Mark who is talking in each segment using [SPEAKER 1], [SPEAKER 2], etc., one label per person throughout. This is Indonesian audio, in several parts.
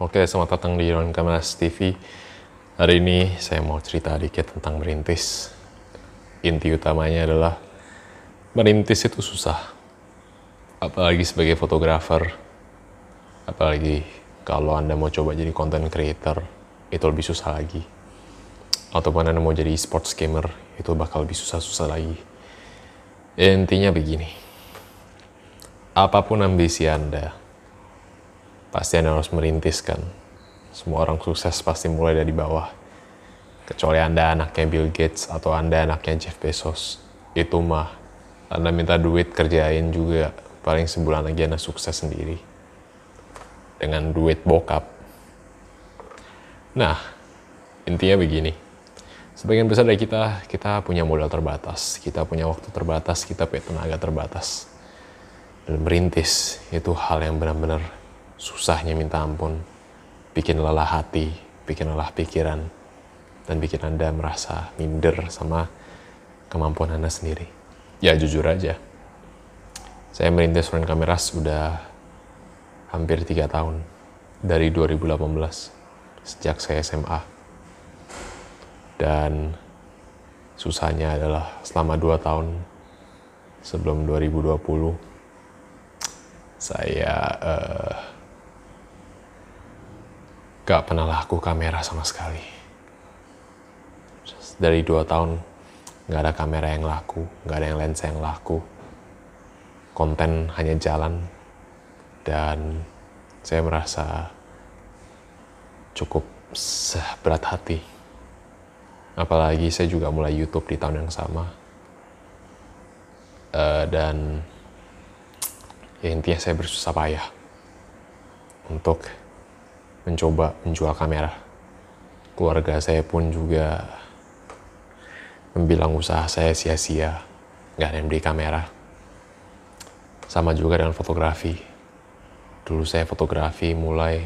[SPEAKER 1] Oke, selamat datang di Ron Kameras TV. Hari ini saya mau cerita dikit tentang merintis. Inti utamanya adalah merintis itu susah. Apalagi sebagai fotografer. Apalagi kalau Anda mau coba jadi content creator, itu lebih susah lagi. Ataupun Anda mau jadi sports gamer, itu bakal lebih susah-susah lagi. Intinya begini. Apa pun ambisi Anda, pasti Anda harus merintis kan. Semua orang sukses pasti mulai dari bawah. Kecuali Anda anaknya Bill Gates atau Anda anaknya Jeff Bezos. Itu mah, Anda minta duit kerjain juga. Paling sebulan lagi Anda sukses sendiri. Dengan duit bokap. Nah, intinya begini. Sebagian besar dari kita, kita punya modal terbatas. Kita punya waktu terbatas, kita punya tenaga terbatas. Dan merintis, itu hal yang benar-benar susahnya minta ampun, bikin lelah hati, bikin lelah pikiran, dan bikin Anda merasa minder sama kemampuan Anda sendiri. Ya jujur aja, saya merintis Run Kameras sudah hampir tiga tahun, dari 2018, sejak saya SMA. Dan susahnya adalah selama dua tahun sebelum 2020, saya uh, gak pernah laku kamera sama sekali. Dari dua tahun gak ada kamera yang laku, gak ada yang lensa yang laku. Konten hanya jalan dan saya merasa cukup berat hati. Apalagi saya juga mulai YouTube di tahun yang sama. Uh, dan ya intinya saya bersusah payah untuk mencoba menjual kamera. Keluarga saya pun juga membilang usaha saya sia-sia, nggak ada yang beli kamera. Sama juga dengan fotografi. Dulu saya fotografi mulai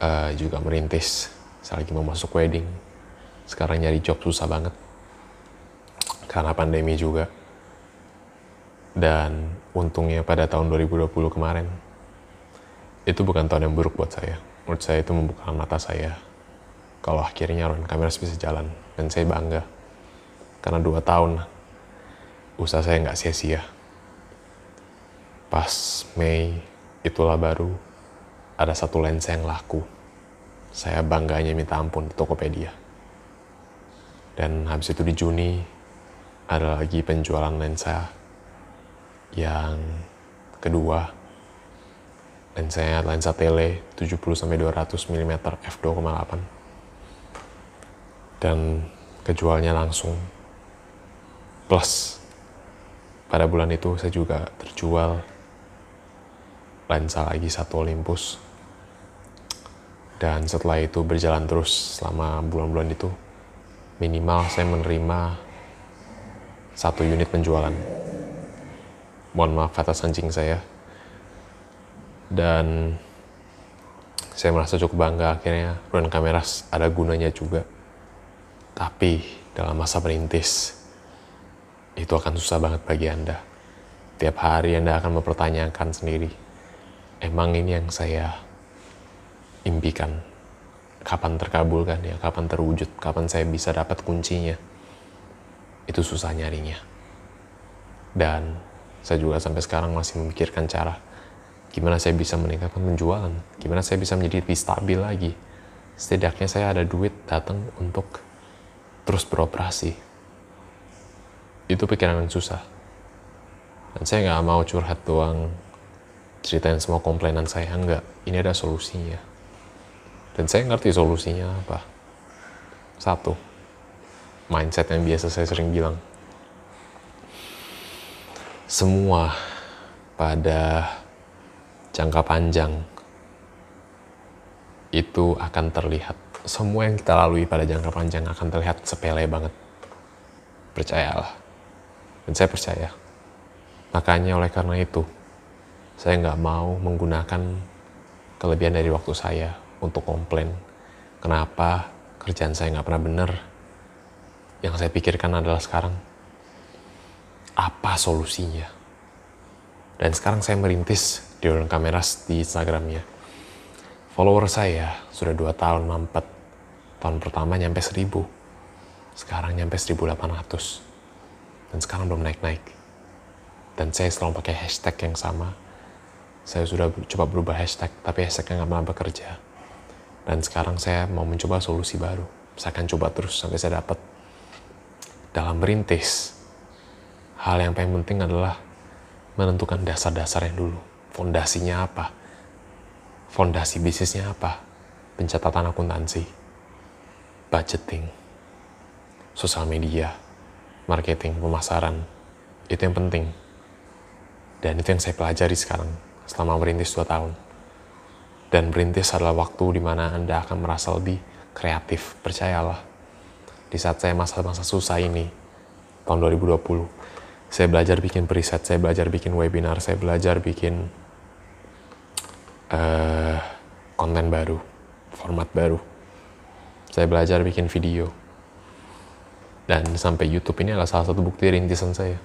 [SPEAKER 1] uh, juga merintis. Saya lagi mau masuk wedding. Sekarang nyari job susah banget. Karena pandemi juga. Dan untungnya pada tahun 2020 kemarin, itu bukan tahun yang buruk buat saya. Menurut saya itu membuka mata saya. Kalau akhirnya Ron Kameras bisa jalan. Dan saya bangga. Karena dua tahun usaha saya nggak sia-sia. Pas Mei, itulah baru ada satu lensa yang laku. Saya bangganya minta ampun di Tokopedia. Dan habis itu di Juni, ada lagi penjualan lensa yang kedua lensanya lensa tele 70 sampai 200 mm f2.8 dan kejualnya langsung. Plus pada bulan itu saya juga terjual lensa lagi satu Olympus. Dan setelah itu berjalan terus selama bulan-bulan itu minimal saya menerima satu unit penjualan. Mohon maaf atas anjing saya dan saya merasa cukup bangga akhirnya Run Kameras ada gunanya juga. Tapi dalam masa perintis itu akan susah banget bagi Anda. Tiap hari Anda akan mempertanyakan sendiri, emang ini yang saya impikan? Kapan terkabulkan ya? Kapan terwujud? Kapan saya bisa dapat kuncinya? Itu susah nyarinya. Dan saya juga sampai sekarang masih memikirkan cara gimana saya bisa meningkatkan penjualan, gimana saya bisa menjadi lebih stabil lagi. Setidaknya saya ada duit datang untuk terus beroperasi. Itu pikiran yang susah. Dan saya nggak mau curhat doang, ceritain semua komplainan saya, enggak. Ini ada solusinya. Dan saya ngerti solusinya apa. Satu, mindset yang biasa saya sering bilang. Semua pada jangka panjang itu akan terlihat. Semua yang kita lalui pada jangka panjang akan terlihat sepele banget. Percayalah. Dan saya percaya. Makanya oleh karena itu saya nggak mau menggunakan kelebihan dari waktu saya untuk komplain kenapa kerjaan saya nggak pernah bener yang saya pikirkan adalah sekarang apa solusinya? Dan sekarang saya merintis di orang kameras di Instagramnya. Follower saya sudah 2 tahun mampet. Tahun pertama nyampe 1000. Sekarang nyampe 1800. Dan sekarang belum naik-naik. Dan saya selalu pakai hashtag yang sama. Saya sudah coba berubah hashtag, tapi hashtagnya nggak pernah bekerja. Dan sekarang saya mau mencoba solusi baru. Saya akan coba terus sampai saya dapat. Dalam merintis, hal yang paling penting adalah menentukan dasar-dasarnya dulu. Fondasinya apa? Fondasi bisnisnya apa? Pencatatan akuntansi, budgeting, sosial media, marketing, pemasaran. Itu yang penting. Dan itu yang saya pelajari sekarang selama merintis 2 tahun. Dan merintis adalah waktu di mana Anda akan merasa lebih kreatif, percayalah. Di saat saya masa-masa susah ini, tahun 2020, saya belajar bikin preset, saya belajar bikin webinar, saya belajar bikin uh, konten baru, format baru. Saya belajar bikin video. Dan sampai YouTube ini adalah salah satu bukti rintisan saya.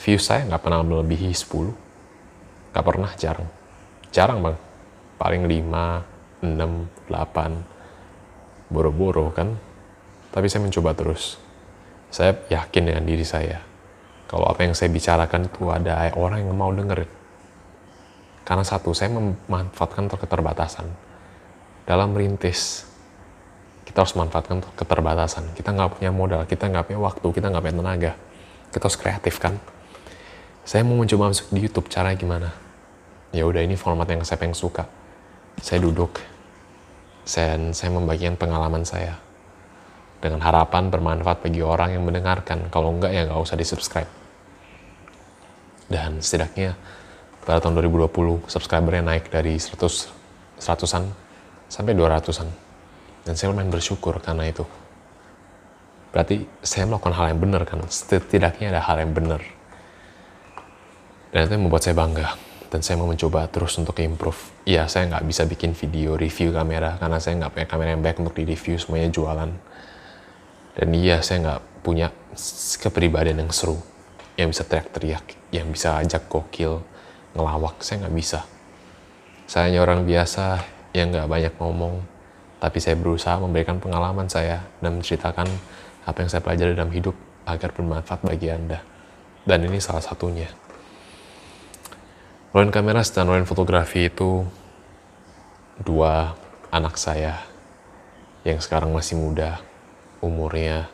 [SPEAKER 1] Views saya nggak pernah melebihi 10. Nggak pernah, jarang. Jarang bang. Paling 5, 6, 8. Boro-boro kan. Tapi saya mencoba terus. Saya yakin dengan diri saya. Kalau apa yang saya bicarakan itu ada orang yang mau dengerin karena satu, saya memanfaatkan keterbatasan. Dalam merintis, kita harus memanfaatkan keterbatasan. Kita nggak punya modal, kita nggak punya waktu, kita nggak punya tenaga. Kita harus kreatif kan. Saya mau mencoba masuk di YouTube, cara gimana? Ya udah ini format yang saya pengen suka. Saya duduk, dan saya membagikan pengalaman saya dengan harapan bermanfaat bagi orang yang mendengarkan. Kalau enggak ya nggak usah di subscribe. Dan setidaknya pada tahun 2020 subscribernya naik dari 100 seratusan sampai 200-an. Dan saya lumayan bersyukur karena itu. Berarti saya melakukan hal yang benar kan, setidaknya ada hal yang benar. Dan itu yang membuat saya bangga. Dan saya mau mencoba terus untuk improve. Iya, saya nggak bisa bikin video review kamera karena saya nggak punya kamera yang baik untuk di review, semuanya jualan. Dan iya, saya nggak punya kepribadian yang seru, yang bisa teriak-teriak, yang bisa ajak gokil, ngelawak saya nggak bisa. Saya hanya orang biasa yang nggak banyak ngomong tapi saya berusaha memberikan pengalaman saya dan menceritakan apa yang saya pelajari dalam hidup agar bermanfaat bagi anda. Dan ini salah satunya. Roin kamera dan Roin fotografi itu dua anak saya yang sekarang masih muda. Umurnya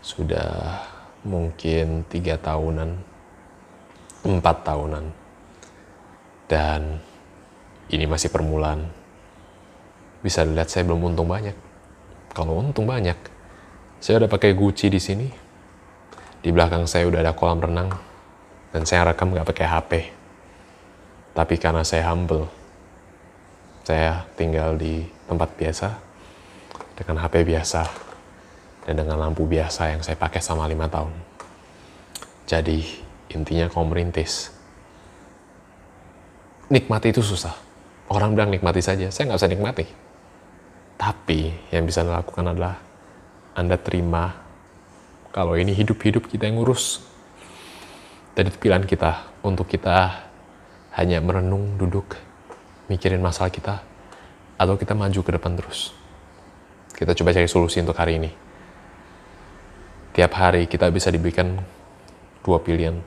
[SPEAKER 1] sudah mungkin tiga tahunan empat tahunan dan ini masih permulaan. Bisa dilihat saya belum untung banyak. Kalau untung banyak, saya udah pakai Gucci di sini. Di belakang saya udah ada kolam renang. Dan saya rekam nggak pakai HP. Tapi karena saya humble, saya tinggal di tempat biasa, dengan HP biasa, dan dengan lampu biasa yang saya pakai sama lima tahun. Jadi, intinya kalau merintis, nikmati itu susah. Orang bilang nikmati saja, saya nggak bisa nikmati. Tapi yang bisa Anda lakukan adalah Anda terima kalau ini hidup-hidup kita yang ngurus. Dan itu pilihan kita untuk kita hanya merenung, duduk, mikirin masalah kita, atau kita maju ke depan terus. Kita coba cari solusi untuk hari ini. Tiap hari kita bisa diberikan dua pilihan.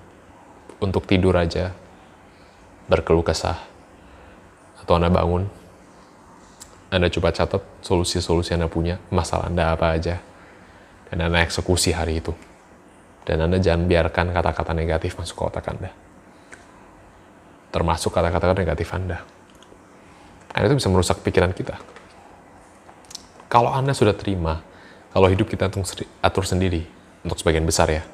[SPEAKER 1] Untuk tidur aja, berkeluh kesah atau Anda bangun, Anda coba catat solusi-solusi Anda punya, masalah Anda apa aja, dan Anda eksekusi hari itu. Dan Anda jangan biarkan kata-kata negatif masuk ke otak Anda. Termasuk kata-kata negatif Anda. Karena itu bisa merusak pikiran kita. Kalau Anda sudah terima, kalau hidup kita atur sendiri, untuk sebagian besar ya,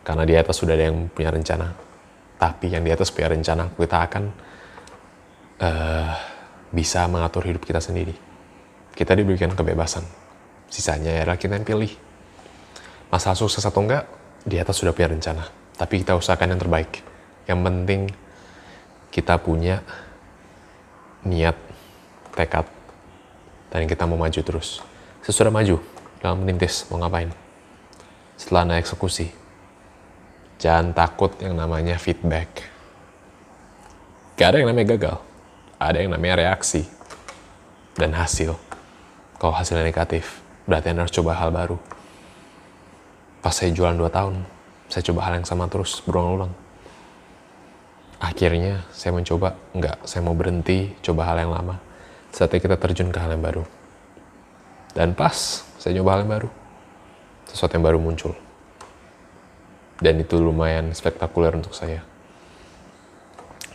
[SPEAKER 1] karena di atas sudah ada yang punya rencana, tapi yang di atas punya rencana kita akan uh, bisa mengatur hidup kita sendiri. Kita diberikan kebebasan. Sisanya adalah kita yang pilih. Masalah sukses atau enggak, di atas sudah punya rencana. Tapi kita usahakan yang terbaik. Yang penting kita punya niat, tekad, dan kita mau maju terus. Sesudah maju, dalam menintis, mau ngapain. Setelah Anda eksekusi, Jangan takut yang namanya feedback. Gak ada yang namanya gagal. ada yang namanya reaksi dan hasil. Kalau hasilnya negatif, berarti Anda harus coba hal baru. Pas saya jualan 2 tahun, saya coba hal yang sama terus, berulang-ulang. Akhirnya saya mencoba, enggak, saya mau berhenti, coba hal yang lama. Saatnya kita terjun ke hal yang baru. Dan pas saya coba hal yang baru, sesuatu yang baru muncul. Dan itu lumayan spektakuler untuk saya.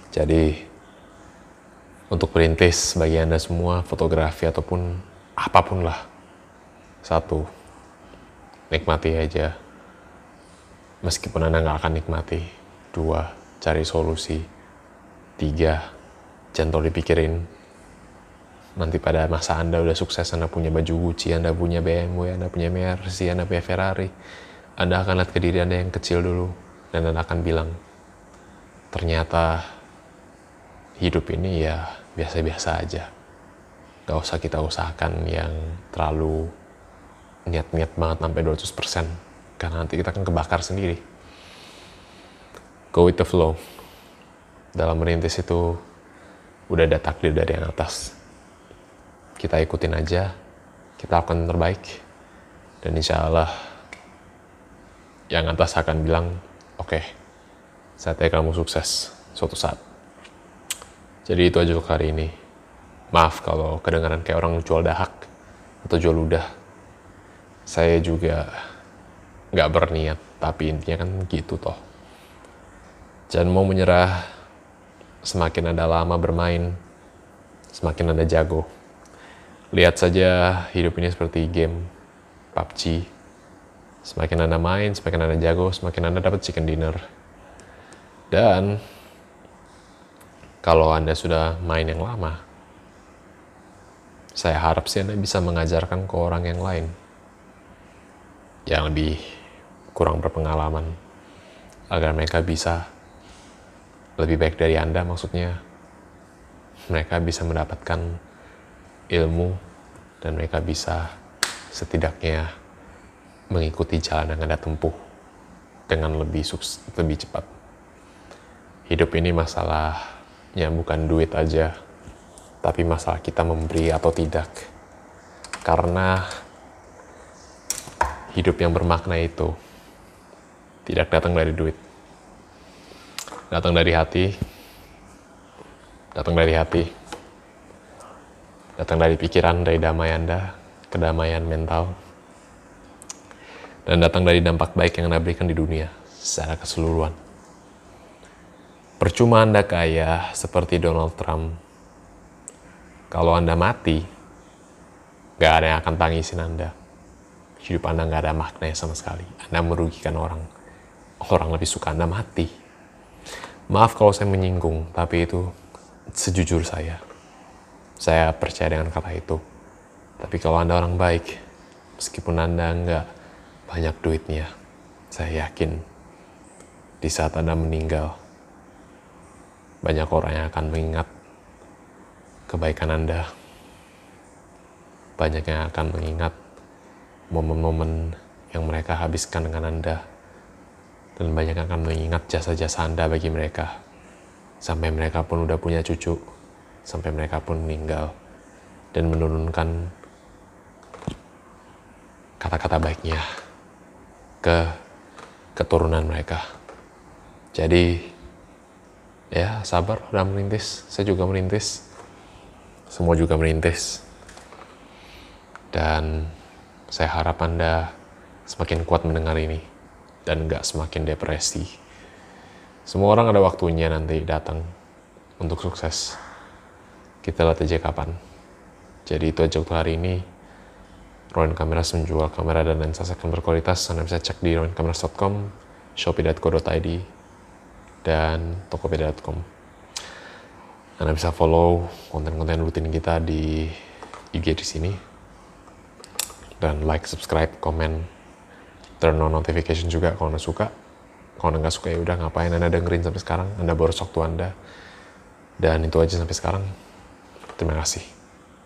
[SPEAKER 1] Jadi, untuk perintis bagi Anda semua, fotografi ataupun apa pun lah. Satu, nikmati aja. Meskipun Anda nggak akan nikmati. Dua, cari solusi. Tiga, jangan dipikirin. Nanti pada masa Anda udah sukses, Anda punya baju Gucci, Anda punya BMW, Anda punya Mercy, Anda punya Ferrari. Anda akan lihat ke diri Anda yang kecil dulu. Dan Anda akan bilang, ternyata hidup ini ya biasa-biasa aja. Gak usah kita usahakan yang terlalu niat-niat banget sampai 200%. Karena nanti kita akan kebakar sendiri. Go with the flow. Dalam merintis itu udah ada takdir dari yang atas. Kita ikutin aja, kita akan terbaik. Dan insya Allah yang atas akan bilang, oke, okay, saatnya kamu sukses suatu saat. Jadi itu aja untuk hari ini. Maaf kalau kedengaran kayak orang jual dahak atau jual ludah. Saya juga nggak berniat, tapi intinya kan gitu toh. Jangan mau menyerah, semakin Anda lama bermain, semakin Anda jago. Lihat saja hidup ini seperti game PUBG. Semakin Anda main, semakin Anda jago, semakin Anda dapat chicken dinner. Dan kalau Anda sudah main yang lama, saya harap sih Anda bisa mengajarkan ke orang yang lain yang lebih kurang berpengalaman agar mereka bisa lebih baik dari Anda maksudnya mereka bisa mendapatkan ilmu dan mereka bisa setidaknya mengikuti jalan yang Anda tempuh dengan lebih lebih cepat. Hidup ini masalah ya bukan duit aja, tapi masalah kita memberi atau tidak. Karena hidup yang bermakna itu tidak datang dari duit. Datang dari hati, datang dari hati, datang dari pikiran, dari damai Anda, kedamaian mental, dan datang dari dampak baik yang Anda berikan di dunia secara keseluruhan. Percuma Anda kaya seperti Donald Trump. Kalau Anda mati, gak ada yang akan tangisin Anda. Hidup Anda gak ada maknanya sama sekali. Anda merugikan orang. Orang lebih suka Anda mati. Maaf kalau saya menyinggung, tapi itu sejujur saya. Saya percaya dengan kata itu. Tapi kalau Anda orang baik, meskipun Anda nggak banyak duitnya, saya yakin di saat Anda meninggal, banyak orang yang akan mengingat kebaikan Anda. Banyak yang akan mengingat momen-momen yang mereka habiskan dengan Anda. Dan banyak yang akan mengingat jasa-jasa Anda bagi mereka. Sampai mereka pun udah punya cucu. Sampai mereka pun meninggal. Dan menurunkan kata-kata baiknya ke keturunan mereka. Jadi, ya sabar udah merintis. Saya juga merintis. Semua juga merintis. Dan saya harap anda semakin kuat mendengar ini dan nggak semakin depresi. Semua orang ada waktunya nanti datang untuk sukses. Kita lihat aja kapan. Jadi itu aja untuk hari ini Rowan Cameras menjual kamera dan lensa second berkualitas. Anda bisa cek di rowancameras.com, shopee.co.id, dan tokopedia.com. Anda bisa follow konten-konten rutin kita di IG di sini. Dan like, subscribe, komen, turn on notification juga kalau Anda suka. Kalau Anda nggak suka ya udah ngapain Anda dengerin sampai sekarang. Anda boros waktu Anda. Dan itu aja sampai sekarang. Terima kasih.